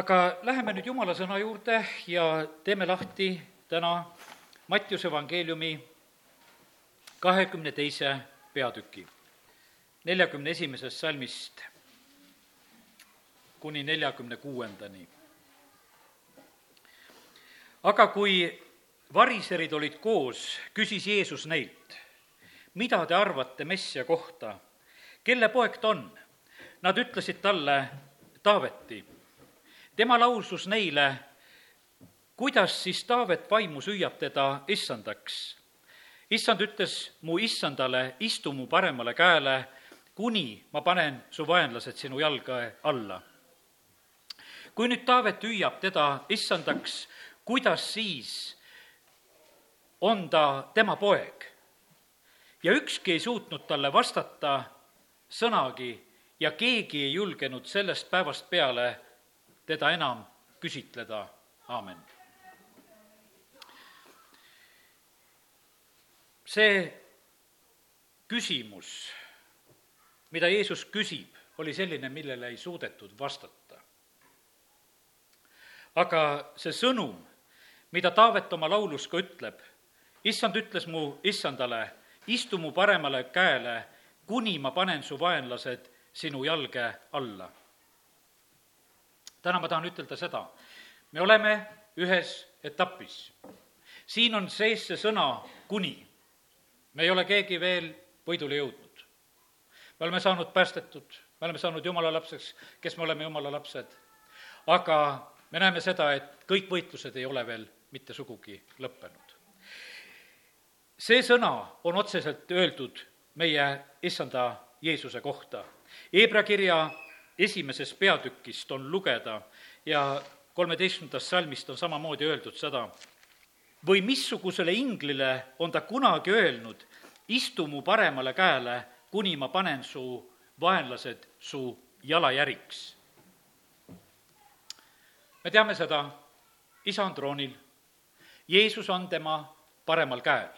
aga läheme nüüd Jumala sõna juurde ja teeme lahti täna Mattiuse evangeeliumi kahekümne teise peatüki, neljakümne esimesest salmist kuni neljakümne kuuendani. aga kui variserid olid koos, küsis Jeesus neilt, mida te arvate Messia kohta, kelle poeg ta on? Nad ütlesid talle, Taaveti. Tema lausus neile, kuidas siis Taavet vaimus hüüab teda issandaks. issand ütles mu issandale, istu mu paremale käele, kuni ma panen su vaenlased sinu jalga alla. kui nüüd Taavet hüüab teda issandaks, kuidas siis on ta tema poeg? ja ükski ei suutnud talle vastata sõnagi ja keegi ei julgenud sellest päevast peale teda enam küsitleda, aamen. see küsimus, mida Jeesus küsib, oli selline, millele ei suudetud vastata. aga see sõnum, mida Taavet oma laulus ka ütleb, issand ütles mu issandale, istu mu paremale käele, kuni ma panen su vaenlased sinu jalge alla. Täna ma tahan ütelda seda, me oleme ühes etapis. siin on sees see sõna kuni. me ei ole keegi veel võidule jõudnud. me oleme saanud päästetud, me oleme saanud jumala lapseks, kes me oleme jumala lapsed. aga me näeme seda, et kõik võitlused ei ole veel mitte sugugi lõppenud. see sõna on otseselt öeldud meie issanda Jeesuse kohta Hebra kirja esimesest peatükist on lugeda ja kolmeteistkümnendast salmist on samamoodi öeldud seda, või missugusele inglile on ta kunagi öelnud, istu mu paremale käele, kuni ma panen su vaenlased su jalajäriks. me teame seda, isa on troonil, Jeesus on tema paremal käel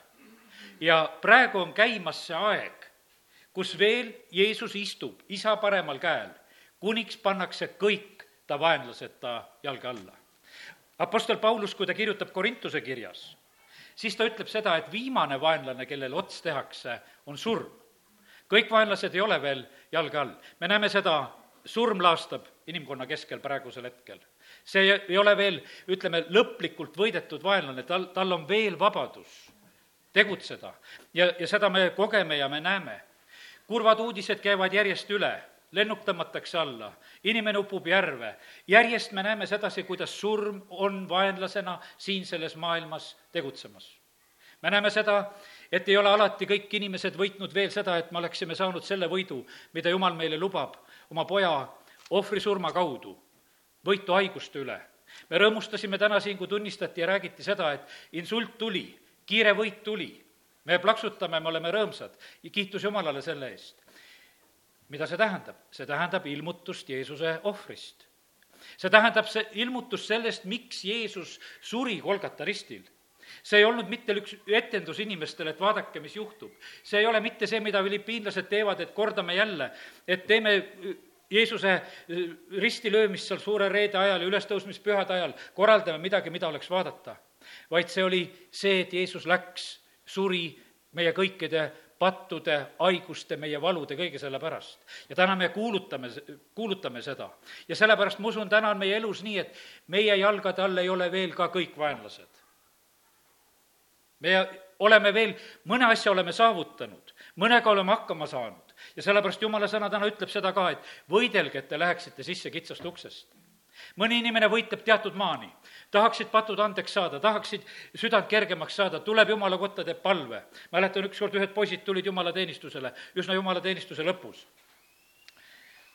ja praegu on käimas see aeg, kus veel Jeesus istub isa paremal käel, kuniks pannakse kõik ta vaenlased ta jalge alla. Apostel Paulus, kui ta kirjutab Korintuse kirjas, siis ta ütleb seda, et viimane vaenlane, kellele ots tehakse, on surm. kõik vaenlased ei ole veel jalge all. me näeme seda, surm laastab inimkonna keskel praegusel hetkel. see ei ole veel, ütleme, lõplikult võidetud vaenlane, tal, tal on veel vabadus tegutseda ja, ja seda me kogeme ja me näeme kurvad uudised käivad järjest üle, lennuk tõmmatakse alla, inimene upub järve. järjest me näeme sedasi, kuidas surm on vaenlasena siin selles maailmas tegutsemas. me näeme seda, et ei ole alati kõik inimesed võitnud veel seda, et me oleksime saanud selle võidu, mida Jumal meile lubab oma poja ohvrisurma kaudu, võitu haiguste üle. me rõõmustasime täna siin, kui tunnistati ja räägiti seda, et insult tuli, kiire võit tuli me plaksutame, me oleme rõõmsad ja kiitus Jumalale selle eest. Mida see tähendab? see tähendab ilmutust Jeesuse ohvrist. see tähendab see ilmutus sellest, miks Jeesus suri Kolgata ristil see ei olnud mitte üks etendus inimestele, et vaadake, mis juhtub. see ei ole mitte see, mida filipiinlased teevad, et kordame jälle, et teeme Jeesuse ristilöömist seal suure reede ajal ja ülestõusmispühade ajal, korraldame midagi, mida oleks vaadata. vaid see oli see, et Jeesus läks suri meie kõikide pattude, haiguste, meie valude, kõige selle pärast. ja täna me kuulutame, kuulutame seda. ja sellepärast ma usun, täna on meie elus nii, et meie jalgade all ei ole veel ka kõik vaenlased. me oleme veel, mõne asja oleme saavutanud, mõnega oleme hakkama saanud ja sellepärast jumala sõna täna ütleb seda ka, et võidelge, et te läheksite sisse kitsast uksest mõni inimene võitleb teatud maani, tahaksid patud andeks saada, tahaksid südant kergemaks saada, tuleb jumala kotta, teeb palve. mäletan, ükskord ühed poisid tulid jumalateenistusele, üsna jumalateenistuse lõpus.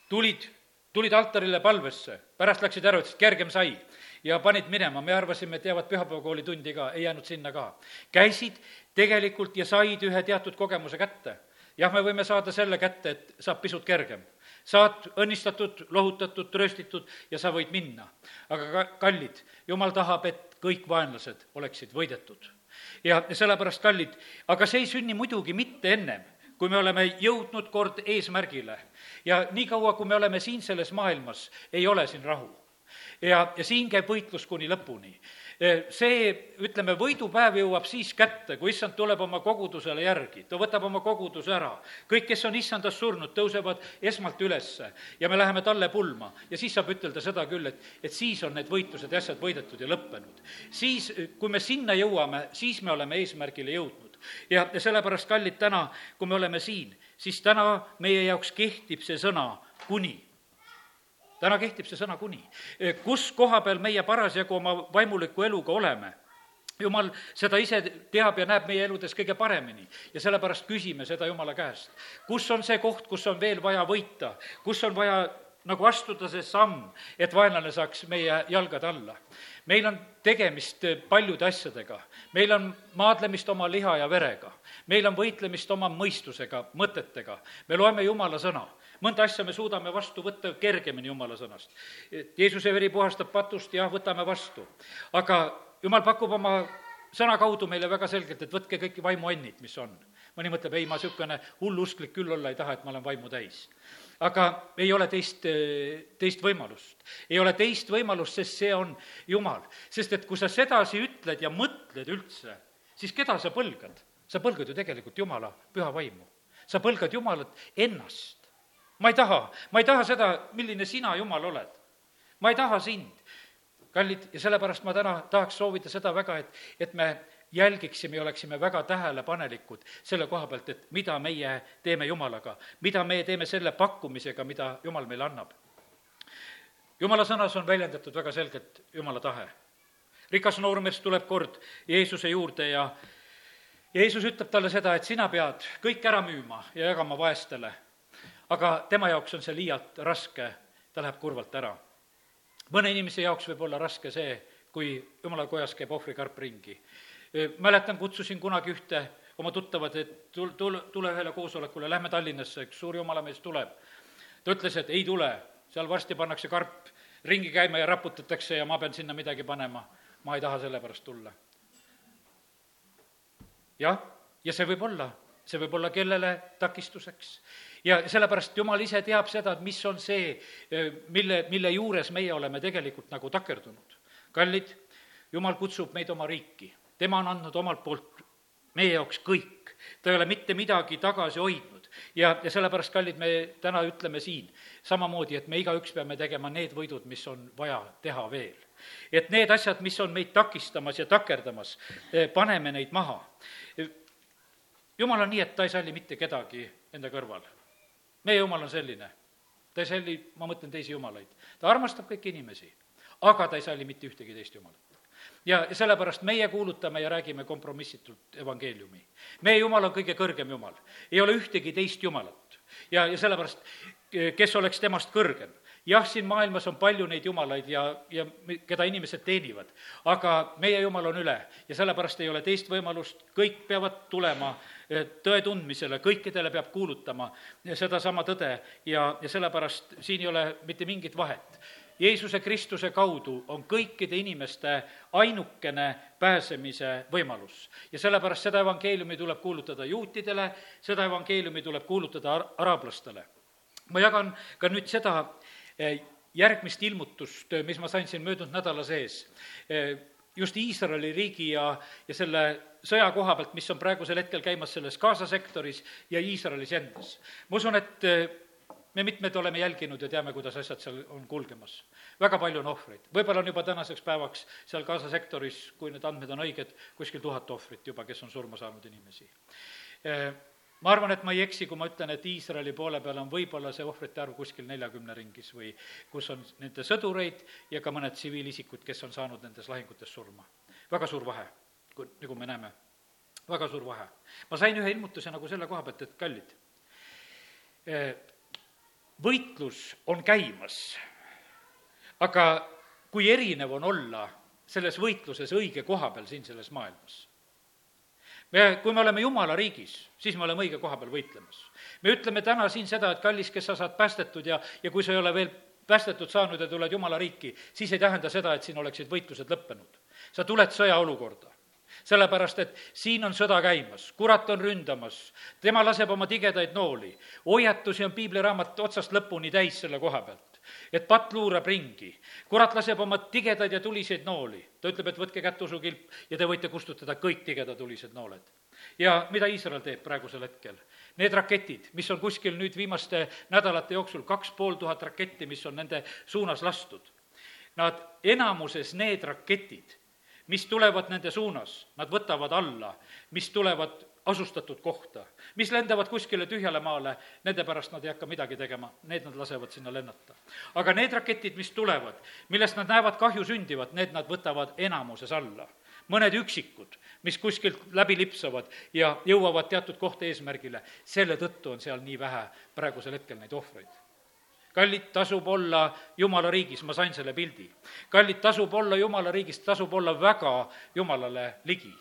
tulid, tulid altarile palvesse, pärast läksid ära, ütlesid, kergem sai ja panid minema, me arvasime, et jäävad pühapäevakooli tundi ka, ei jäänud sinna ka. käisid tegelikult ja said ühe teatud kogemuse kätte. jah, me võime saada selle kätte, et saab pisut kergem saad õnnistatud, lohutatud, trööstitud ja sa võid minna. aga ka, kallid, jumal tahab, et kõik vaenlased oleksid võidetud. ja sellepärast, kallid, aga see ei sünni muidugi mitte ennem, kui me oleme jõudnud kord eesmärgile. ja niikaua, kui me oleme siin selles maailmas, ei ole siin rahu ja, ja siin käib võitlus kuni lõpuni. See, ütleme, võidupäev jõuab siis kätte, kui issand tuleb oma kogudusele järgi, ta võtab oma koguduse ära. kõik, kes on issandas surnud, tõusevad esmalt ülesse ja me läheme talle pulma ja siis saab ütelda seda küll, et, et siis on need võitlused ja asjad võidetud ja lõppenud. siis, kui me sinna jõuame, siis me oleme eesmärgile jõudnud. ja, ja sellepärast, kallid, täna, kui me oleme siin, siis täna meie jaoks kehtib see sõna kuni täna kehtib see sõna kuni. kus koha peal meie parasjagu oma vaimuliku eluga oleme? Jumal seda ise teab ja näeb meie eludes kõige paremini. Ja sellepärast küsime seda Jumala käest. kus on see koht, kus on veel vaja võita, kus on vaja nagu astuda see samm, et vaenlane saaks meie jalgade alla. meil on tegemist paljude asjadega, meil on maadlemist oma liha ja verega, meil on võitlemist oma mõistusega, mõtetega, me loeme Jumala sõna mõnda asja me suudame vastu võtta kergemini Jumala sõnast. Jeesuse veri puhastab patust, jah, võtame vastu. aga Jumal pakub oma sõna kaudu meile väga selgelt, et võtke kõik vaimuannid, mis on. mõni mõtleb, ei, ma niisugune hullusklik küll olla ei taha, et ma olen vaimu täis. aga ei ole teist, teist võimalust. ei ole teist võimalust, sest see on Jumal. sest et kui sa sedasi ütled ja mõtled üldse, siis keda sa põlgad? sa põlgad ju tegelikult Jumala püha vaimu. sa põlgad Jumalat ennast ma ei taha, ma ei taha seda, milline sina, Jumal, oled. ma ei taha sind. kallid, ja sellepärast ma täna tahaks soovida seda väga, et, et me jälgiksime ja oleksime väga tähelepanelikud selle koha pealt, et mida meie teeme Jumalaga, mida me teeme selle pakkumisega, mida Jumal meile annab. Jumala sõnas on väljendatud väga selgelt Jumala tahe. rikas noormees tuleb kord Jeesuse juurde ja Jeesus ütleb talle seda, et sina pead kõik ära müüma ja jagama vaestele aga tema jaoks on see liialt raske, ta läheb kurvalt ära. mõne inimese jaoks võib olla raske see, kui jumala kojas käib ohvrikarp ringi. mäletan, kutsusin kunagi ühte oma tuttavat, et tul-, tule, tule ühele koosolekule, lähme Tallinnasse, üks suur jumalamees tuleb. ta ütles, et ei tule, seal varsti pannakse karp ringi käima ja raputatakse ja ma pean sinna midagi panema. ma ei taha selle pärast tulla. jah, ja see võib olla, see võib olla kellele takistuseks ja sellepärast Jumal ise teab seda, et mis on see, mille, mille juures meie oleme tegelikult nagu takerdunud. kallid, Jumal kutsub meid oma riiki, tema on andnud omalt poolt meie jaoks kõik, ta ei ole mitte midagi tagasi hoidnud ja, ja sellepärast, kallid, me täna ütleme siin samamoodi, et me igaüks peame tegema need võidud, mis on vaja teha veel. et need asjad, mis on meid takistamas ja takerdamas, paneme neid maha. Jumal on nii, et ta ei salli mitte kedagi enda kõrval meie jumal on selline. ta ei salli, ma mõtlen teisi jumalaid. ta armastab kõiki inimesi, aga ta ei salli mitte ühtegi teist jumalat ja sellepärast meie kuulutame ja räägime kompromissitult evangeeliumi. meie Jumal on kõige kõrgem Jumal, ei ole ühtegi teist Jumalat. ja, ja sellepärast, kes oleks temast kõrgem jah, siin maailmas on palju neid jumalaid ja, ja keda inimesed teenivad, aga meie jumal on üle ja sellepärast ei ole teist võimalust, kõik peavad tulema eh, tõe tundmisele, kõikidele peab kuulutama sedasama tõde ja, ja sellepärast siin ei ole mitte mingit vahet. Jeesuse Kristuse kaudu on kõikide inimeste ainukene pääsemise võimalus. ja sellepärast seda evangeeliumi tuleb kuulutada juutidele, seda evangeeliumi tuleb kuulutada ar-, araablastele. ma jagan ka nüüd seda järgmist ilmutust, eh, mis ma sain siin möödunud nädala sees, eh, just Iisraeli riigi ja, ja selle sõja koha pealt, mis on praegusel hetkel käimas selles Gaza sektoris ja Iisraelis endas. ma usun, et me mitmed oleme jälginud ja teame, kuidas asjad seal on kulgemas. väga palju on ohvreid, võib-olla on juba tänaseks päevaks seal Gaza sektoris, kui need andmed on õiged, kuskil tuhat ohvrit juba, kes on surma saanud inimesi ma arvan, et ma ei eksi, kui ma ütlen, et Iisraeli poole peal on võib-olla see ohvrite arv kuskil neljakümne ringis või kus on nende sõdureid ja ka mõned tsiviilisikud, kes on saanud nendes lahingutes surma. väga suur vahe, kui, nagu me näeme, väga suur vahe. ma sain ühe ilmutuse nagu selle koha pealt, et kallid, eh, võitlus on käimas, aga kui erinev on olla selles võitluses õige koha peal siin selles maailmas me, kui me oleme Jumala riigis, siis me oleme õige koha peal võitlemas. me ütleme täna siin seda, et kallis, kes sa saad päästetud ja, ja kui sa ei ole veel päästetud saanud ja tuled Jumala riiki, siis ei tähenda seda, et siin oleksid võitlused lõppenud. sa tuled sõjaolukorda sellepärast, et siin on sõda käimas, kurat on ründamas, tema laseb oma tigedaid nooli. hoiatusi on piibliraamat otsast lõpuni täis selle koha pealt. Et patt luurab ringi. kurat laseb oma tigedaid ja tuliseid nooli. ta ütleb, et võtke kätte usukilp ja te võite kustutada kõik tigedad tulised nooled. ja mida Iisrael teeb praegusel hetkel? Need raketid, mis on kuskil nüüd viimaste nädalate jooksul, kaks pool tuhat raketti, mis on nende suunas lastud, nad, enamuses need raketid, mis tulevad nende suunas, nad võtavad alla, mis tulevad asustatud kohta, mis lendavad kuskile tühjale maale, nende pärast nad ei hakka midagi tegema, need nad lasevad sinna lennata. aga need raketid, mis tulevad, millest nad näevad kahju sündivat, need nad võtavad enamuses alla. mõned üksikud, mis kuskilt läbi lipsavad ja jõuavad teatud kohta eesmärgile, selle tõttu on seal nii vähe praegusel hetkel neid ohvreid kallid, tasub olla Jumala riigis, ma sain selle pildi. kallid, tasub olla Jumala riigis, tasub olla väga Jumalale ligi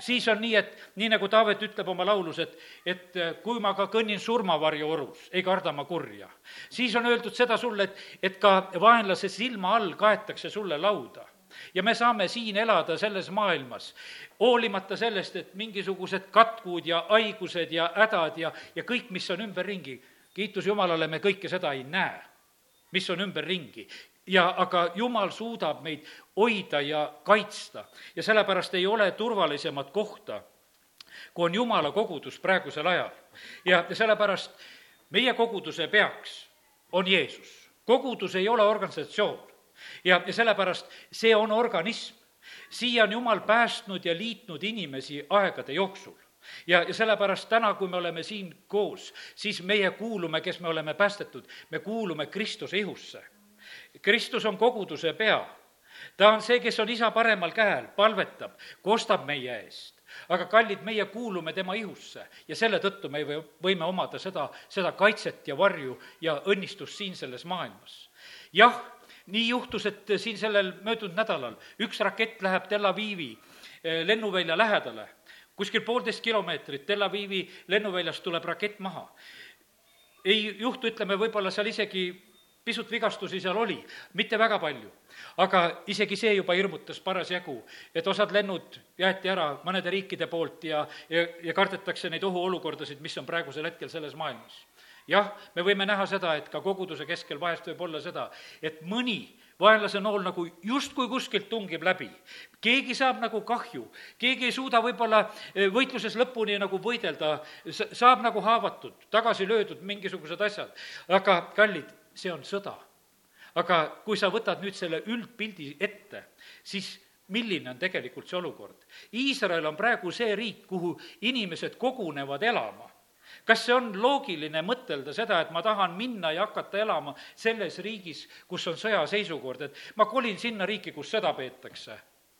siis on nii, et nii nagu Taavet ütleb oma laulus, et, et äh, kui ma ka kõnnin surmavarju orus, ei karda ma kurja. siis on öeldud seda sulle, et, et ka vaenlase silma all kaetakse sulle lauda. Ja me saame siin elada selles maailmas, hoolimata sellest, et mingisugused katkud ja haigused ja hädad ja, ja kõik, mis on ümberringi, kiitus Jumalale, me kõike seda ei näe, mis on ümberringi ja aga Jumal suudab meid hoida ja kaitsta ja sellepärast ei ole turvalisemat kohta, kui on Jumala kogudus praegusel ajal. ja, sellepärast meie koguduse peaks on Jeesus. kogudus ei ole organisatsioon ja, ja sellepärast see on organism. siia on Jumal päästnud ja liitnud inimesi aegade jooksul ja, ja sellepärast täna, kui me oleme siin koos, siis meie kuulume, kes me oleme päästetud, me kuulume Kristuse ihusse Kristus on koguduse pea. ta on see, kes on isa paremal käel, palvetab, kostab meie eest. aga kallid, meie kuulume tema ihusse ja selle tõttu me võime omada seda, seda kaitset ja varju ja õnnistust siin selles maailmas. jah, nii juhtus, et siin sellel möödunud nädalal üks rakett läheb Tel Avivi eh, lennuvälja lähedale, kuskil poolteist kilomeetrit Tel Avivi lennuväljast tuleb rakett maha. ei juhtu, ütleme, võib-olla seal isegi pisut vigastusi seal oli, mitte väga palju. aga isegi see juba hirmutas parasjagu, et osad lennud jäeti ära mõnede riikide poolt ja, ja, ja kardetakse neid ohuolukordasid, mis on praegusel hetkel selles maailmas. jah, me võime näha seda, et ka koguduse keskel vahest võib olla seda, et mõni vaenlase nool nagu justkui kuskilt tungib läbi. keegi saab nagu kahju, keegi ei suuda võib-olla eh, võitluses lõpuni nagu võidelda, saab nagu haavatud, tagasi löödud mingisugused asjad, aga kallid, see on sõda. aga kui sa võtad nüüd selle üldpildi ette, siis milline on tegelikult see olukord? Iisrael on praegu see riik, kuhu inimesed kogunevad elama kas see on loogiline mõtelda seda, et ma tahan minna ja hakata elama selles riigis, kus on sõjaseisukord, et ma kolin sinna riiki, kus sõda peetakse?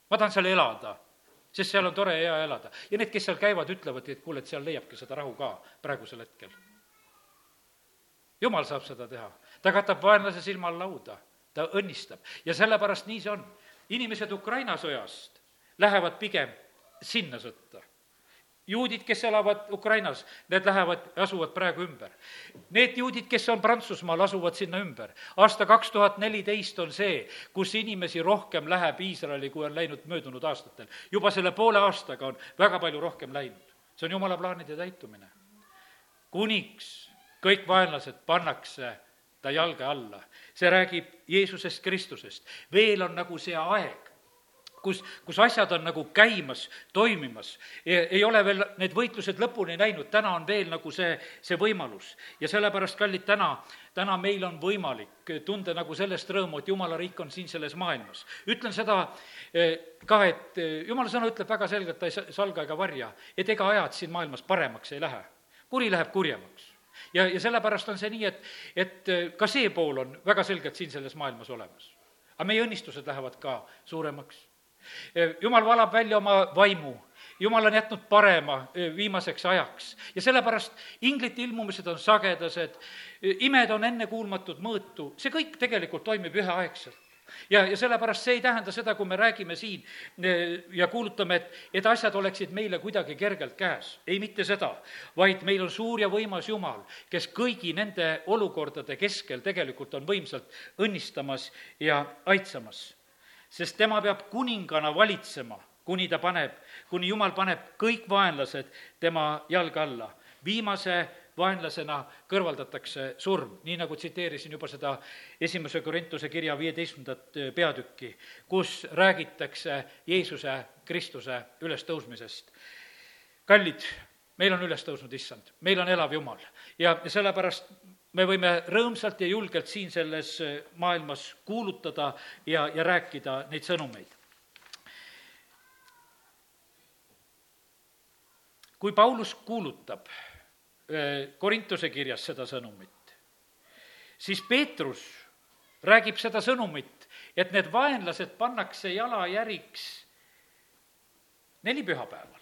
ma tahan seal elada, sest seal on tore ja hea elada. ja need, kes seal käivad, ütlevadki, et kuule, et seal leiabki seda rahu ka praegusel hetkel. Jumal saab seda teha ta katab vaenlase silma all lauda, ta õnnistab ja sellepärast nii see on. inimesed Ukraina sõjast lähevad pigem sinna sõtta. juudid, kes elavad Ukrainas, need lähevad, asuvad praegu ümber. Need juudid, kes on Prantsusmaal, asuvad sinna ümber. aasta kaks tuhat neliteist on see, kus inimesi rohkem läheb Iisraeli, kui on läinud möödunud aastatel. juba selle poole aastaga on väga palju rohkem läinud. see on jumala plaanide täitumine. kuniks kõik vaenlased pannakse ta jalge alla. see räägib Jeesusest Kristusest. veel on nagu see aeg, kus, kus asjad on nagu käimas, toimimas. ei ole veel need võitlused lõpuni läinud, täna on veel nagu see, see võimalus. ja sellepärast, kallid, täna, täna meil on võimalik tunda nagu sellest rõõmu, et jumala riik on siin selles maailmas. ütlen seda eh, ka, et eh, jumala sõna ütleb väga selgelt, ta ei salga ega varja, et ega ajad siin maailmas paremaks ei lähe. kuri läheb kurjemaks ja, ja sellepärast on see nii, et, et äh, ka see pool on väga selgelt siin selles maailmas olemas. aga meie õnnistused lähevad ka suuremaks. Äh, jumal valab välja oma vaimu, jumal on jätnud parema äh, viimaseks ajaks ja sellepärast inglite ilmumised on sagedased, imed on ennekuulmatud mõõtu, see kõik tegelikult toimib üheaegselt ja, ja sellepärast see ei tähenda seda, kui me räägime siin ja kuulutame, et, et asjad oleksid meile kuidagi kergelt käes. ei, mitte seda, vaid meil on suur ja võimas Jumal, kes kõigi nende olukordade keskel tegelikult on võimsalt õnnistamas ja aitsamas. sest tema peab kuningana valitsema, kuni ta paneb, kuni Jumal paneb kõik vaenlased tema jalge alla. viimase vaenlasena kõrvaldatakse surm, nii nagu tsiteerisin juba seda esimese Korintuse kirja viieteistkümnendat peatükki, kus räägitakse Jeesuse Kristuse ülestõusmisest. kallid, meil on üles tõusnud issand, meil on elav Jumal ja sellepärast me võime rõõmsalt ja julgelt siin selles maailmas kuulutada ja, ja rääkida neid sõnumeid. kui Paulus kuulutab Korintuse kirjas seda sõnumit, siis Peetrus räägib seda sõnumit, et need vaenlased pannakse jalajäriks nelipühapäeval.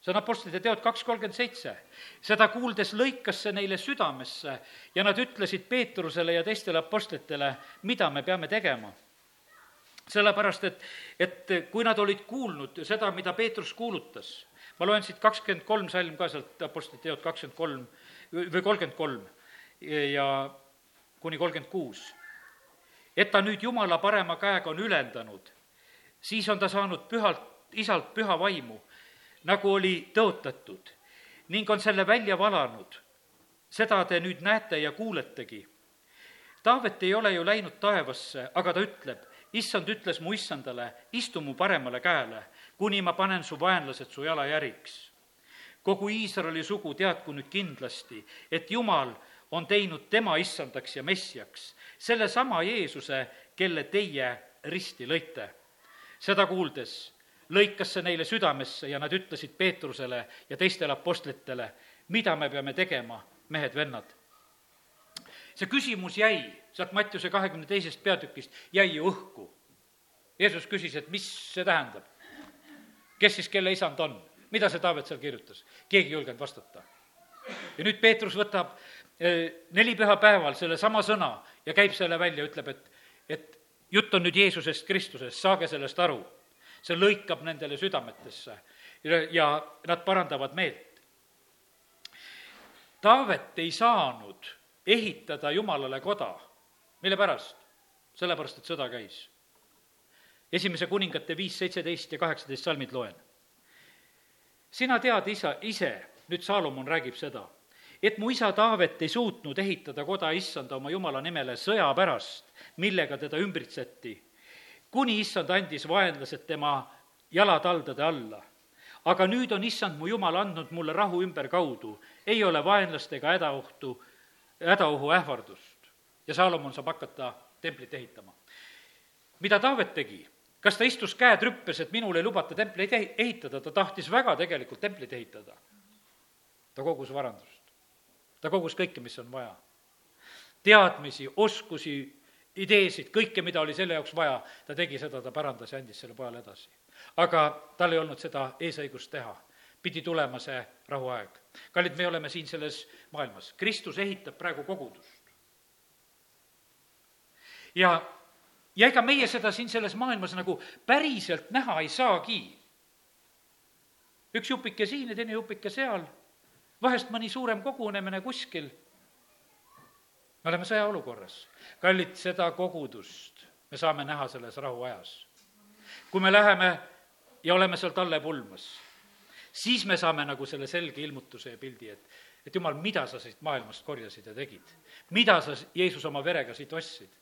see on Apostlite teod kaks kolmkümmend seitse. seda kuuldes lõikas see neile südamesse ja nad ütlesid Peetrusele ja teistele apostlitele, mida me peame tegema. sellepärast, et, et kui nad olid kuulnud seda, mida Peetrus kuulutas ma loen siit kakskümmend kolm salm ka sealt Apostlite teod kakskümmend kolm või kolmkümmend kolm ja kuni kolmkümmend kuus. et ta nüüd Jumala parema käega on ülendanud, siis on ta saanud pühalt, isalt püha vaimu, nagu oli tõotatud ning on selle välja valanud. seda te nüüd näete ja kuuletegi. Taavet ei ole ju läinud taevasse, aga ta ütleb, issand ütles mu issandale, istu mu paremale käele kuni ma panen su vaenlased su jalajäriks. kogu Iisraeli sugu teadku nüüd kindlasti, et Jumal on teinud tema issandaks ja messiaks, sellesama Jeesuse, kelle teie risti lõite. seda kuuldes lõikas see neile südamesse ja nad ütlesid Peetrusele ja teistele apostlitele, mida me peame tegema, mehed-vennad. see küsimus jäi sealt Mattiuse kahekümne teisest peatükist, jäi ju õhku. Jeesus küsis, et mis see tähendab kes siis kelle isand on? mida see Taavet seal kirjutas? keegi ei julgenud vastata. ja nüüd Peetrus võtab eh, nelipühapäeval sellesama sõna ja käib selle välja, ütleb, et, et jutt on nüüd Jeesusest Kristusest, saage sellest aru. see lõikab nendele südametesse ja nad parandavad meelt. Taavet ei saanud ehitada Jumalale koda, mille pärast? sellepärast, et sõda käis esimese kuningate viis, seitseteist ja kaheksateist salmid loen. sina tead isa, ise, nüüd Saalomon räägib seda, et mu isa Taavet ei suutnud ehitada koda issanda oma jumala nimele sõja pärast, millega teda ümbritseti, kuni issand andis vaenlased tema jalataldade alla. aga nüüd on issand mu jumal andnud mulle rahu ümberkaudu, ei ole vaenlast ega hädaohtu, hädaohu ähvardust. ja Saalomon saab hakata templit ehitama. mida Taavet tegi? Kas ta istus käed rüppes, et minul ei lubata templeid ehitada, ta tahtis väga tegelikult templit ehitada. ta kogus varandust. ta kogus kõike, mis on vaja. teadmisi, oskusi, ideesid, kõike, mida oli selle jaoks vaja, ta tegi seda, ta parandas ja andis selle pojale edasi. aga tal ei olnud seda eesõigust teha. pidi tulema see rahuaeg. kallid, me oleme siin selles maailmas, Kristus ehitab praegu kogudust. ja ja ega meie seda siin selles maailmas nagu päriselt näha ei saagi. üks jupike siin ja teine jupike seal, vahest mõni suurem kogunemine kuskil. me oleme sõjaolukorras. kallid, seda kogudust me saame näha selles rahuajas. kui me läheme ja oleme seal talle pulmas, siis me saame nagu selle selge ilmutuse ja pildi, et et jumal, mida sa siit maailmast korjasid ja tegid? mida sa, Jeesus, oma verega siit ostsid?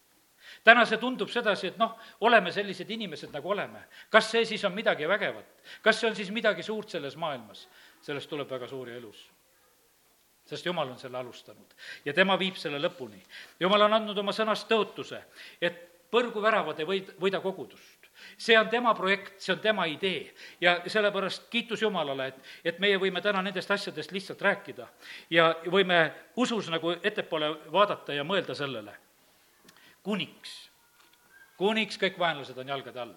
Täna see tundub sedasi, et noh, oleme sellised inimesed, nagu oleme. kas see siis on midagi vägevat? kas see on siis midagi suurt selles maailmas? sellest tuleb väga suur ja ilus. sest Jumal on selle alustanud ja tema viib selle lõpuni. Jumal on andnud oma sõnast tõotuse, et põrguväravad ei võid, võida kogudust see on tema projekt, see on tema idee ja sellepärast kiitus Jumalale, et, et meie võime täna nendest asjadest lihtsalt rääkida ja võime usus nagu ettepoole vaadata ja mõelda sellele kuniks, kuniks kõik vaenlased on jalgade all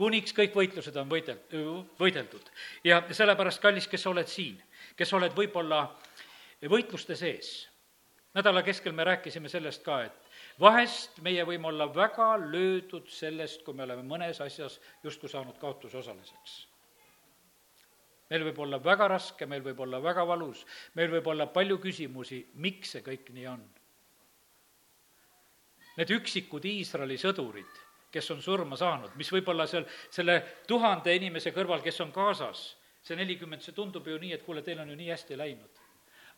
kuniks kõik võitlused on võidelt-, võideldud. ja sellepärast, kallis, kes sa oled siin, kes oled võib-olla võitluste sees, nädala keskel me rääkisime sellest ka, et vahest meie võime olla väga löödud sellest, kui me oleme mõnes asjas justkui saanud kaotusosaliseks. meil võib olla väga raske, meil võib olla väga valus, meil võib olla palju küsimusi, miks see kõik nii on need üksikud Iisraeli sõdurid, kes on surma saanud, mis võib-olla seal selle tuhande inimese kõrval, kes on Gazas, see nelikümmend, see tundub ju nii, et kuule, teil on ju nii hästi läinud.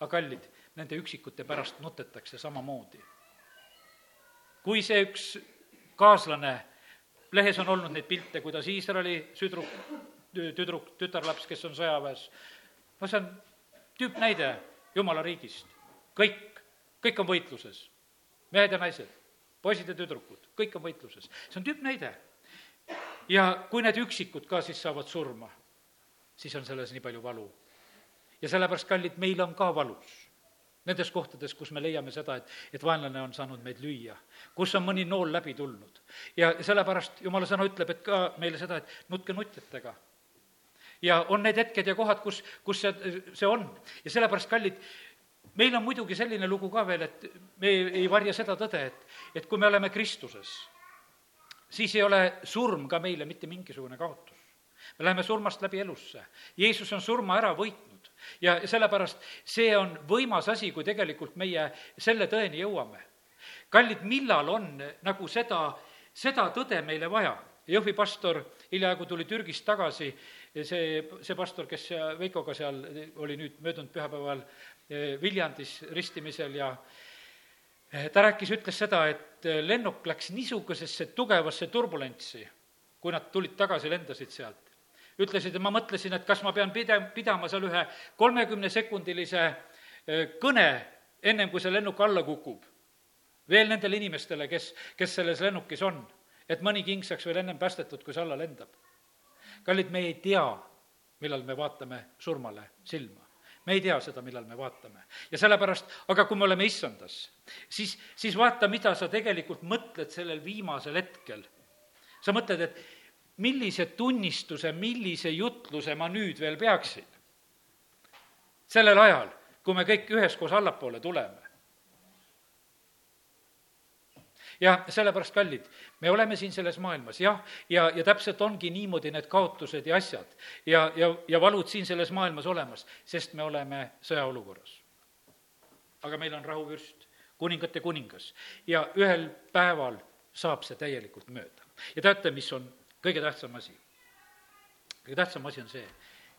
aga kallid, nende üksikute pärast nutetakse samamoodi. kui see üks kaaslane, lehes on olnud neid pilte, kuidas Iisraeli südruk, tüdruk, tütarlaps, kes on sõjaväes, no see on tüüpnäide jumala riigist. kõik, kõik on võitluses, mehed ja naised, poisid ja tüdrukud, kõik on võitluses, see on tüüpnäide. ja kui need üksikud ka siis saavad surma, siis on selles nii palju valu. ja sellepärast, kallid, meil on ka valus nendes kohtades, kus me leiame seda, et, et vaenlane on saanud meid lüüa, kus on mõni nool läbi tulnud. ja sellepärast jumala sõna ütleb, et ka meile seda, et nutke nutjatega. ja on need hetked ja kohad, kus, kus see, see on ja sellepärast, kallid, meil on muidugi selline lugu ka veel, et me ei varja seda tõde, et, et kui me oleme Kristuses, siis ei ole surm ka meile mitte mingisugune kaotus. me läheme surmast läbi elusse. Jeesus on surma ära võitnud ja sellepärast see on võimas asi, kui tegelikult meie selle tõeni jõuame. kallid, millal on nagu seda, seda tõde meile vaja? Jõhvi pastor hiljaaegu tuli Türgist tagasi, see, see pastor, kes Veikoga seal oli nüüd möödunud pühapäeval eh, Viljandis ristimisel ja ta rääkis, ütles seda, et lennuk läks niisugusesse tugevasse turbulentsi, kui nad tulid tagasi, lendasid sealt ütlesid, et ma mõtlesin, et kas ma pean pide-, pidama seal ühe kolmekümnesekundilise kõne, ennem kui see lennuk alla kukub. veel nendele inimestele, kes, kes selles lennukis on, et mõni king saaks veel ennem päästetud, kui see alla lendab. kallid, me ei tea, millal me vaatame surmale silma me ei tea seda, millal me vaatame. ja sellepärast, aga kui me oleme issandas, siis, siis vaata, mida sa tegelikult mõtled sellel viimasel hetkel. sa mõtled, et millise tunnistuse, millise jutluse ma nüüd veel peaksin? sellel ajal, kui me kõik üheskoos allapoole tuleme. Ja sellepärast, kallid, me oleme siin selles maailmas, jah, ja, ja täpselt ongi niimoodi need kaotused ja asjad ja, ja, ja valud siin selles maailmas olemas, sest me oleme sõjaolukorras. aga meil on rahuvürst, kuningate kuningas ja ühel päeval saab see täielikult mööda. ja teate, mis on kõige tähtsam asi, kõige tähtsam asi on see,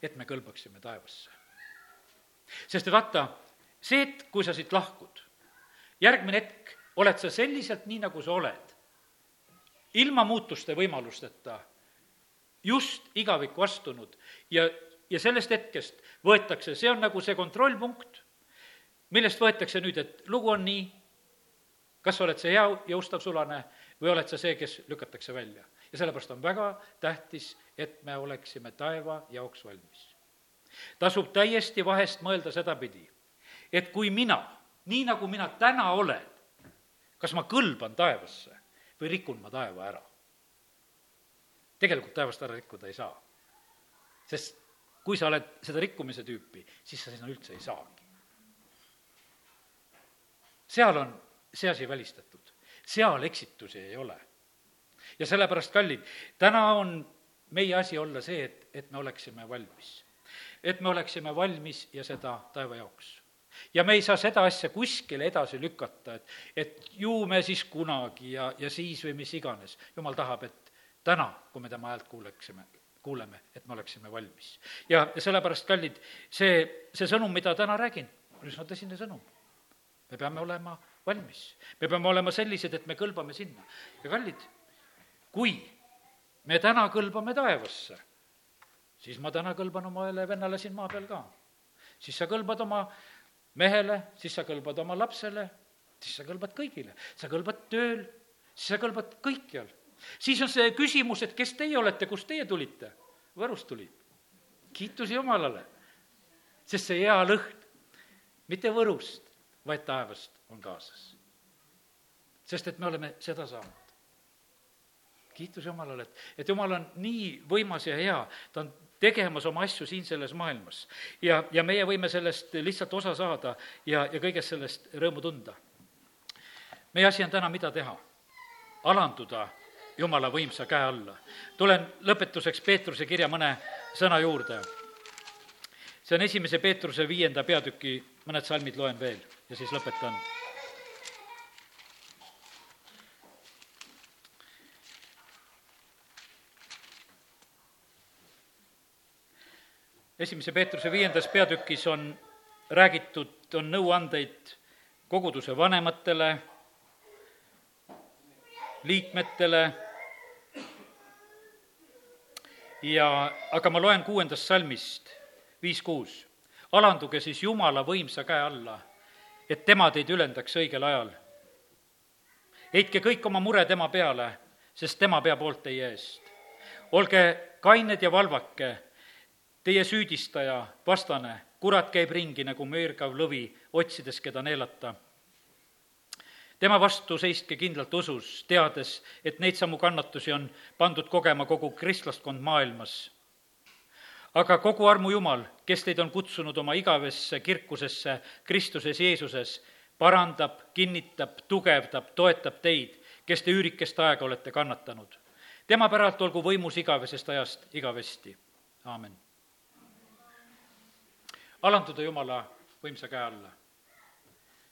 et me kõlbaksime taevasse. sest et vaata, see hetk, kui sa siit lahkud, järgmine hetk oled sa selliselt, nii nagu sa oled, ilma muutuste võimalusteta, just igavikku astunud ja, ja sellest hetkest võetakse, see on nagu see kontrollpunkt, millest võetakse nüüd, et lugu on nii, kas sa oled see hea jõustav sulane või oled sa see, kes lükatakse välja? Ja sellepärast on väga tähtis, et me oleksime taeva jaoks valmis. tasub täiesti vahest mõelda sedapidi, et kui mina, nii nagu mina täna olen, kas ma kõlban taevasse või rikun ma taeva ära? tegelikult taevast ära rikkuda ei saa. sest kui sa oled seda rikkumise tüüpi, siis sa sinna üldse ei saagi. seal on see asi välistatud, seal eksitusi ei ole ja sellepärast, kallid, täna on meie asi olla see, et, et me oleksime valmis. et me oleksime valmis ja seda taeva jaoks. Ja me ei saa seda asja kuskile edasi lükata, et, et ju me siis kunagi ja, ja siis või mis iganes. jumal tahab, et täna, kui me tema häält kuuleksime, kuuleme, et me oleksime valmis. ja, ja sellepärast, kallid, see, see sõnum, mida täna räägin, on üsna tõsine sõnum. me peame olema valmis, me peame olema sellised, et me kõlbame sinna. ja kallid, kui me täna kõlbame taevasse, siis ma täna kõlban oma ühele vennale siin maa peal ka. siis sa kõlbad oma mehele, siis sa kõlbad oma lapsele, siis sa kõlbad kõigile, sa kõlbad tööl, siis sa kõlbad kõikjal. siis on see küsimus, et kes teie olete, kust teie tulite? Võrust tulid. kiitus Jumalale, sest see hea lõhn, mitte Võrust, vaid taevast on kaasas. sest et me oleme seda saanud kiitus Jumalale, et, et Jumal on nii võimas ja hea, ta on tegemas oma asju siin selles maailmas. ja, ja meie võime sellest lihtsalt osa saada ja, ja kõigest sellest rõõmu tunda. meie asi on täna mida teha? alanduda Jumala võimsa käe alla. tulen lõpetuseks Peetruse kirja mõne sõna juurde. see on esimese Peetruse viienda peatüki, mõned salmid loen veel ja siis lõpetan esimese Peetruse viiendas peatükis on räägitud on nõuandeid koguduse vanematele, liikmetele ja, aga ma loen kuuendast salmist, viis kuus. alanduge siis Jumala võimsa käe alla, et tema teid ülendaks õigel ajal. heitke kõik oma mure tema peale, sest tema peab hoolt teie eest. olge kained ja valvake, teie süüdistaja, vastane, kurat käib ringi nagu möörgav lõvi, otsides, keda neelata tema vastu seiske kindlalt usus, teades, et neid samu kannatusi on pandud kogema kogu kristlaskond maailmas. aga kogu armu Jumal, kes teid on kutsunud oma igavesse kirkusesse Kristuses Jeesuses, parandab, kinnitab, tugevdab, toetab teid, kes te üürikest aega olete kannatanud. tema päralt olgu võimus igavesest ajast igavesti, aamen. Alanduda Jumala võimsa käe alla.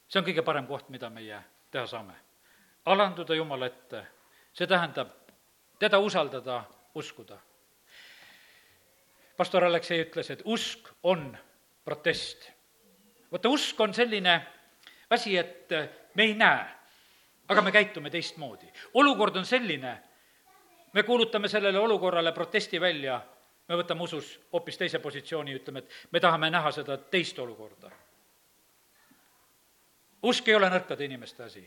see on kõige parem koht, mida meie teha saame. alanduda Jumala ette, see tähendab teda usaldada, uskuda. pastor Aleksei ütles, et usk on protest. vaata, usk on selline asi, et me ei näe, aga me käitume teistmoodi. olukord on selline, me kuulutame sellele olukorrale protesti välja, me võtame usus hoopis teise positsiooni, ütleme, et me tahame näha seda teist olukorda usk ei ole nõrkade inimeste asi.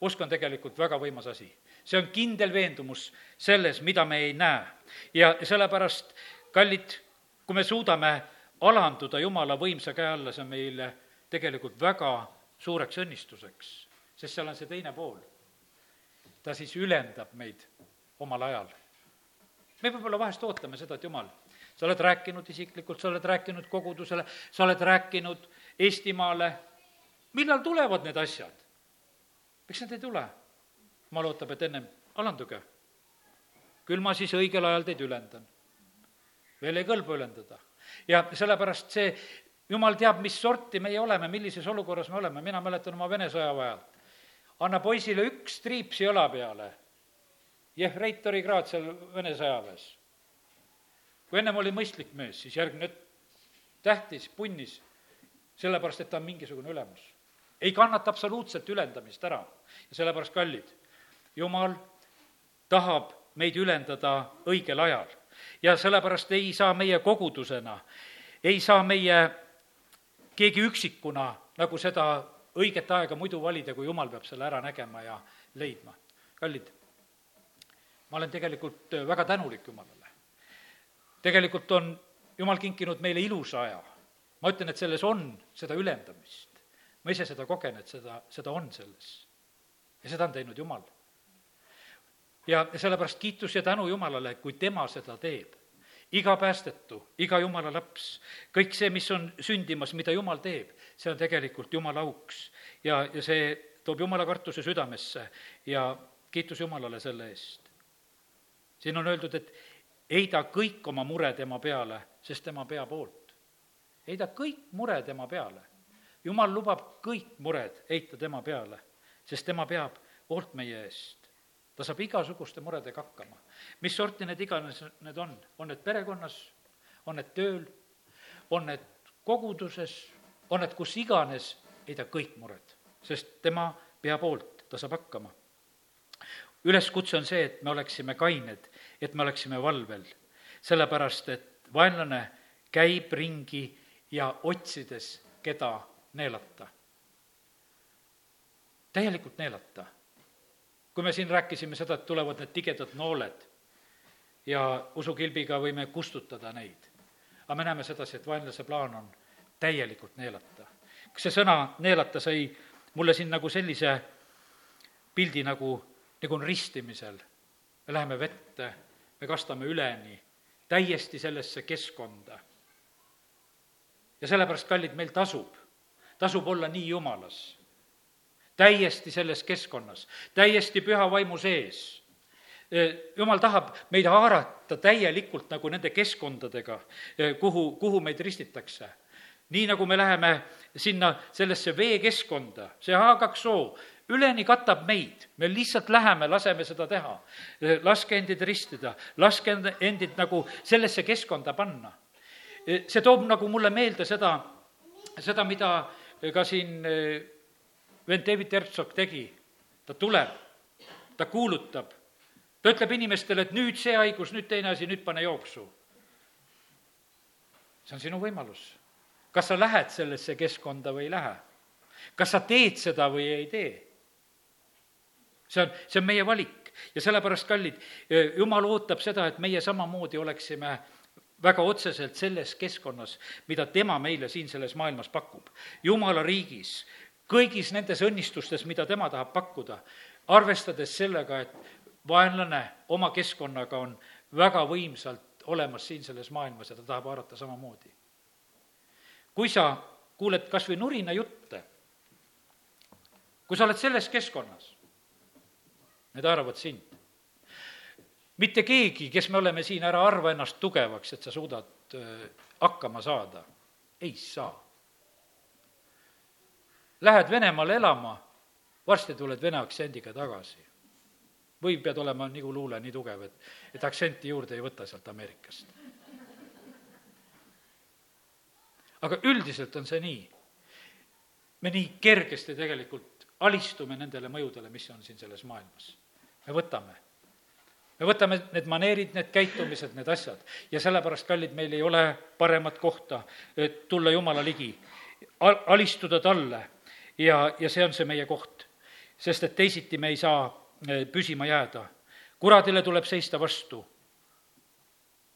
usk on tegelikult väga võimas asi. see on kindel veendumus selles, mida me ei näe. ja sellepärast, kallid, kui me suudame alanduda Jumala võimsa käe alla, see on meile tegelikult väga suureks õnnistuseks, sest seal on see teine pool. ta siis ülendab meid omal ajal. Me võib-olla vahest ootame seda, et jumal, sa oled rääkinud isiklikult, sa oled rääkinud kogudusele, sa oled rääkinud Eestimaale millal tulevad need asjad? miks need ei tule? jumal ootab, et ennem alanduge. küll ma siis õigel ajal teid ülendan. veel ei kõlba ülendada. ja sellepärast see, jumal teab, mis sorti meie oleme, millises olukorras me oleme, mina mäletan oma Vene sõjaväe ajalt. anna poisile üks triips jala peale. Jehreitori kraad seal Vene sõjaväes. kui ennem oli mõistlik mees, siis järgmine tähtis, punnis, sellepärast et ta on mingisugune ülemus ei kannata absoluutselt ülendamist ära. ja sellepärast, kallid, Jumal tahab meid ülendada õigel ajal. ja sellepärast ei saa meie kogudusena, ei saa meie keegi üksikuna nagu seda õiget aega muidu valida, kui Jumal peab selle ära nägema ja leidma. kallid, ma olen tegelikult väga tänulik Jumalale. tegelikult on Jumal kinkinud meile ilusa aja. ma ütlen, et selles on seda ülendamist ma ise seda kogen, et seda, seda on selles. ja seda on teinud Jumal. ja sellepärast kiitus ja tänu Jumalale, kui tema seda teeb. iga päästetu, iga Jumala laps, kõik see, mis on sündimas, mida Jumal teeb, see on tegelikult Jumala auks. ja, ja see toob Jumala kartuse südamesse ja kiitus Jumalale selle eest. Siin on öeldud, et heida kõik oma mure tema peale, sest tema peab hoolt. heida kõik mure tema peale jumal lubab kõik mured heita tema peale, sest tema peab hoolt meie eest. ta saab igasuguste muredega hakkama. mis sorti need iganes need on, on need perekonnas, on need tööl, on need koguduses, on need kus iganes, heida kõik mured, sest tema peab hoolt, ta saab hakkama. üleskutse on see, et me oleksime kained, et me oleksime valvel, sellepärast et vaenlane käib ringi ja otsides, keda neelata. täielikult neelata. kui me siin rääkisime seda, et tulevad need tigedad nooled ja usukilbiga võime kustutada neid, aga me näeme sedasi, et vaenlase plaan on täielikult neelata. kas see sõna neelata sai mulle siin nagu sellise pildi, nagu, nagu on ristimisel. me läheme vette, me kastame üleni, täiesti sellesse keskkonda. ja sellepärast, kallid, meil tasub tasub olla nii jumalas. täiesti selles keskkonnas, täiesti püha vaimu sees. jumal tahab meid haarata täielikult nagu nende keskkondadega, kuhu, kuhu meid ristitakse. nii nagu me läheme sinna sellesse veekeskkonda, see H2O, üleni katab meid, me lihtsalt läheme, laseme seda teha. laske endid ristida, laske endid nagu sellesse keskkonda panna. see toob nagu mulle meelde seda, seda, mida ka siin eh, vend David Herzog tegi, ta tuleb, ta kuulutab, ta ütleb inimestele, et nüüd see haigus, nüüd teine asi, nüüd pane jooksu. see on sinu võimalus. kas sa lähed sellesse keskkonda või ei lähe? kas sa teed seda või ei tee? See on, see on meie valik ja sellepärast, kallid, jumal ootab seda, et meie samamoodi oleksime väga otseselt selles keskkonnas, mida tema meile siin selles maailmas pakub. jumala riigis, kõigis nendes õnnistustes, mida tema tahab pakkuda, arvestades sellega, et vaenlane oma keskkonnaga on väga võimsalt olemas siin selles maailmas ja ta tahab haarata samamoodi. kui sa kuuled kas või nurinajutte, kui sa oled selles keskkonnas, need haaravad sind mitte keegi, kes me oleme siin, ära arva ennast tugevaks, et sa suudad äh, hakkama saada. ei saa. Lähed Venemaale elama, varsti tuled vene aktsendiga tagasi. või pead olema nagu luule nii tugev, et, et aktsenti juurde ei võta sealt Ameerikast. aga üldiselt on see nii. me nii kergesti tegelikult alistume nendele mõjudele, mis on siin selles maailmas. me võtame me võtame need maneerid, need käitumised, need asjad ja sellepärast, kallid, meil ei ole paremat kohta, et tulla Jumala ligi, alistuda talle ja, ja see on see meie koht. sest et teisiti me ei saa eh, püsima jääda. kuradile tuleb seista vastu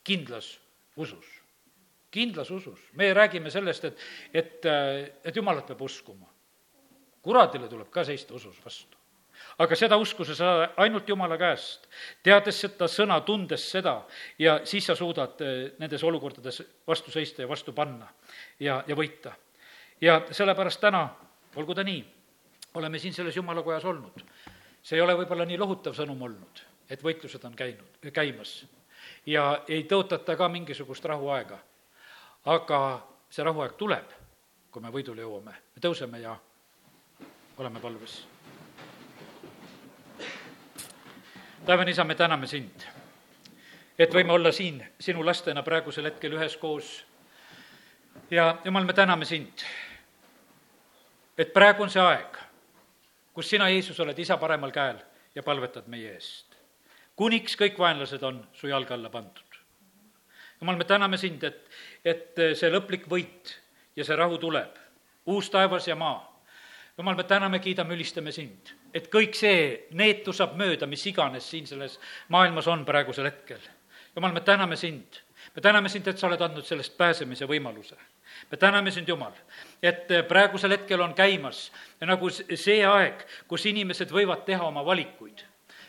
kindlas usus, kindlas usus. me räägime sellest, et, et, eh, et Jumalat peab uskuma. Kuradile tuleb ka seista usus vastu aga seda usku sa saad ainult Jumala käest, teades seda sõna, tundes seda ja siis sa suudad eh, nendes olukordades vastu seista ja vastu panna ja, ja võita. ja sellepärast täna, olgu ta nii, oleme siin selles Jumala kojas olnud. see ei ole võib-olla nii lohutav sõnum olnud, et võitlused on käinud, käimas ja ei tõotata ka mingisugust rahuaega. aga see rahuaeg tuleb, kui me võidule jõuame, me tõuseme ja oleme palves taevane isa, me täname sind, et võime olla siin sinu lastena praegusel hetkel üheskoos. ja jumal, me täname sind, et praegu on see aeg, kus sina, Jeesus, oled isa paremal käel ja palvetad meie eest. kuniks kõik vaenlased on su jalge alla pandud. jumal, me täname sind, et, et see lõplik võit ja see rahu tuleb, uus taevas ja maa. Jumal, me täname, kiidame, ülistame sind et kõik see neetu saab mööda, mis iganes siin selles maailmas on praegusel hetkel. jumal, me täname sind. me täname sind, et sa oled andnud sellest pääsemise võimaluse. me täname sind, Jumal, et praegusel hetkel on käimas nagu see aeg, kus inimesed võivad teha oma valikuid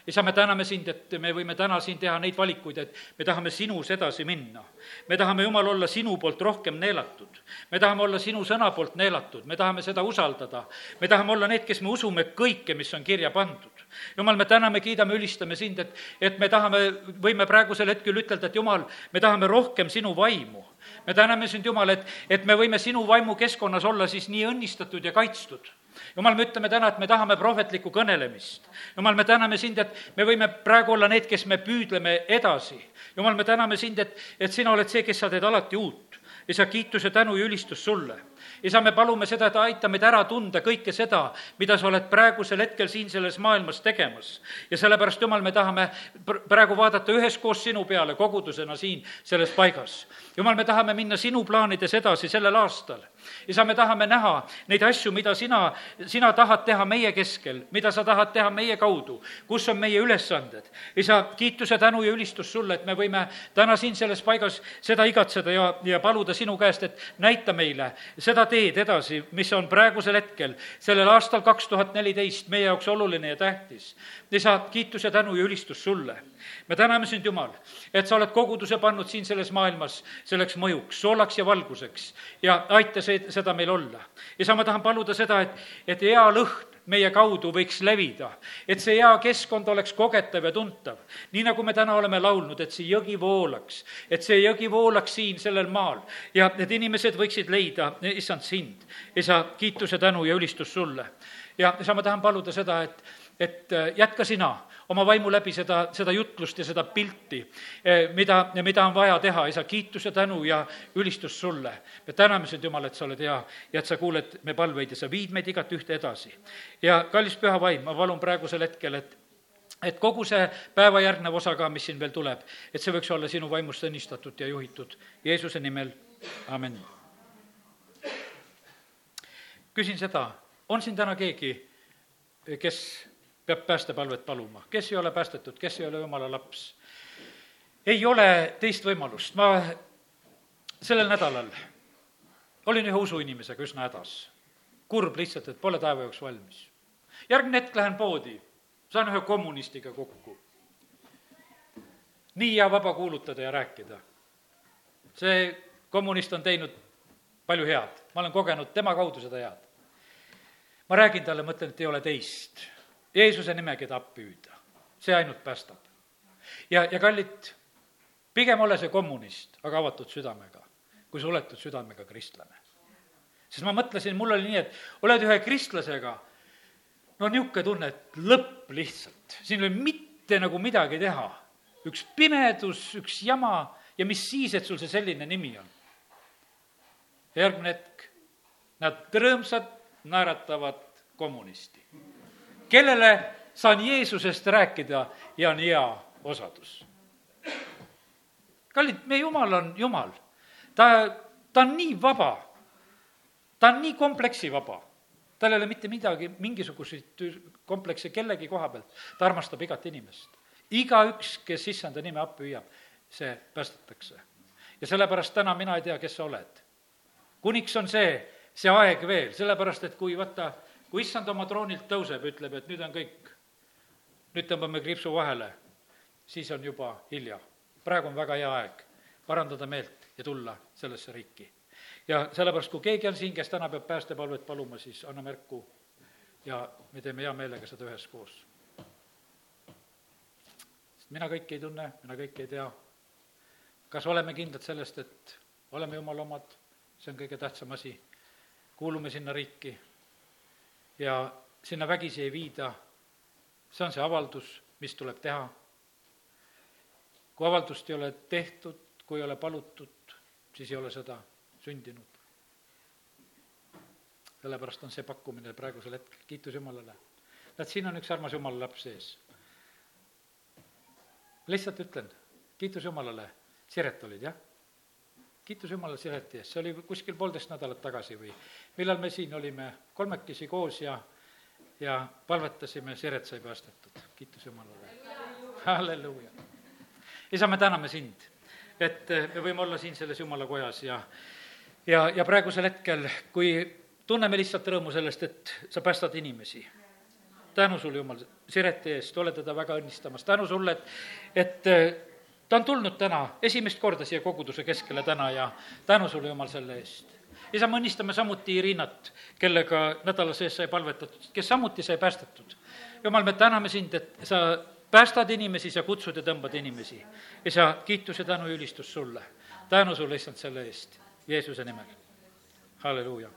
isa, me täname sind, et me võime täna siin teha neid valikuid, et me tahame sinus edasi minna. me tahame, Jumal, olla sinu poolt rohkem neelatud. me tahame olla sinu sõna poolt neelatud, me tahame seda usaldada. me tahame olla need, kes me usume kõike, mis on kirja pandud. jumal, me täname, kiidame, ülistame sind, et, et me tahame, võime praegusel hetkel ütelda, et Jumal, me tahame rohkem sinu vaimu me täname sind, Jumal, et, et me võime sinu vaimu keskkonnas olla siis nii õnnistatud ja kaitstud jumal, me ütleme täna, et me tahame prohvetlikku kõnelemist. jumal, me täname sind, et me võime praegu olla need, kes me püüdleme edasi. jumal, me täname sind, et, et sina oled see, kes sa teed alati uut. Isa, kiituse, tänu ja ülistus sulle isa, me palume seda, et aita meid ära tunda kõike seda, mida sa oled praegusel hetkel siin selles maailmas tegemas. ja sellepärast, Jumal, me tahame praegu vaadata üheskoos sinu peale kogudusena siin selles paigas. Jumal, me tahame minna sinu plaanides edasi sellel aastal isa, me tahame näha neid asju, mida sina, sina tahad teha meie keskel, mida sa tahad teha meie kaudu, kus on meie ülesanded. isa, kiituse, tänu ja ülistus sulle, et me võime täna siin selles paigas seda igatseda ja, ja paluda sinu käest, et näita meile seda teed edasi, mis on praegusel hetkel, sellel aastal kaks tuhat neliteist meie jaoks oluline ja tähtis. isa, kiitus ja tänu ja ülistus sulle. me täname sind, Jumal, et sa oled koguduse pannud siin selles maailmas selleks mõjuks, soolaks ja valguseks ja aita see, seda meil olla. isa, ma tahan paluda seda, et, et hea lõhn meie kaudu võiks levida, et see hea keskkond oleks kogetav ja tuntav. nii nagu me täna oleme laulnud, et see jõgi voolaks, et see jõgi voolaks siin sellel maal ja need inimesed võiksid leida, issand, sind. isa, kiituse, tänu ja ülistus sulle. ja isa, ma tahan paluda seda, et, et jätka sina oma vaimu läbi seda, seda jutlust ja seda pilti, mida, mida on vaja teha, isa, kiitus ja tänu ja ülistus sulle. me täname sind, Jumal, et sa oled hea ja et sa kuuled me palveid ja sa viid meid igat ühte edasi. ja kallis püha vaim, ma palun praegusel hetkel, et et kogu see päeva järgnev osa ka, mis siin veel tuleb, et see võiks olla sinu vaimust õnnistatud ja juhitud. Jeesuse nimel, amin. küsin seda, on siin täna keegi, kes peab päästepalvet paluma, kes ei ole päästetud, kes ei ole jumala laps? ei ole teist võimalust, ma sellel nädalal olin ühe usuinimesega üsna hädas. kurb lihtsalt, et pole taeva jaoks valmis. järgmine hetk lähen poodi, saan ühe kommunistiga kokku. nii hea vaba kuulutada ja rääkida. see kommunist on teinud palju head, ma olen kogenud tema kaudu seda head. ma räägin talle, mõtlen, et ei ole teist Jeesuse nimegi tahab püüda, see ainult päästab. ja, ja kallid, pigem ole see kommunist, aga avatud südamega, kui suletud südamega kristlane. sest ma mõtlesin, mul oli nii, et oled ühe kristlasega, no niisugune tunne, et lõpp lihtsalt, siin ei ole mitte nagu midagi teha. üks pimedus, üks jama ja mis siis, et sul see selline nimi on. järgmine hetk, nad rõõmsalt naeratavad kommunisti kellele saan Jeesusest rääkida ja on hea osadus. kallid, meie Jumal on Jumal. ta, ta on nii vaba, ta on nii kompleksivaba, tal ei ole mitte midagi, mingisuguseid komplekse kellegi koha pealt, ta armastab igat inimest. igaüks, kes issanda nime appi hüüab, see päästetakse. ja sellepärast täna mina ei tea, kes sa oled. kuniks on see, see aeg veel, sellepärast et kui vaata, kui issand oma troonilt tõuseb, ütleb, et nüüd on kõik, nüüd tõmbame kriipsu vahele, siis on juba hilja. praegu on väga hea aeg parandada meelt ja tulla sellesse riiki. ja sellepärast, kui keegi on siin, kes täna peab päästepalvet paluma, siis anna märku ja me teeme hea meelega seda üheskoos. sest mina kõike ei tunne, mina kõike ei tea. kas oleme kindlad sellest, et oleme jumala omad, see on kõige tähtsam asi, kuulume sinna riiki ja sinna vägisi ei viida, see on see avaldus, mis tuleb teha. kui avaldust ei ole tehtud, kui ei ole palutud, siis ei ole seda sündinud. sellepärast on see pakkumine praegusel hetkel, kiitus Jumalale. näed, siin on üks armas Jumala laps sees. lihtsalt ütlen, kiitus Jumalale, Siret olid, jah? Kiitus Jumalale Sireti eest, see oli kuskil poolteist nädalat tagasi või millal me siin olime kolmekesi koos ja, ja palvetasime, Siret sai päästetud, kiitus Jumalale. halleluuja. isa, me täname sind, et me võime olla siin selles Jumala kojas ja ja, ja praegusel hetkel, kui tunneme lihtsalt rõõmu sellest, et sa päästad inimesi. tänu sulle, Jumal, Sireti eest, oled teda väga õnnistamas, tänu sulle, et, et ta on tulnud täna esimest korda siia koguduse keskele täna ja tänu sulle, Jumal, selle eest. isa, me õnnistame samuti Iriinat, kellega nädala sees sai palvetatud, kes samuti sai päästetud. Jumal, me täname sind, et sa päästad inimesi, sa kutsud ja tõmbad inimesi. isa, kiitus ja tänu ja ülistus sulle. tänu sulle, issand, selle eest, Jeesuse nimel. halleluuja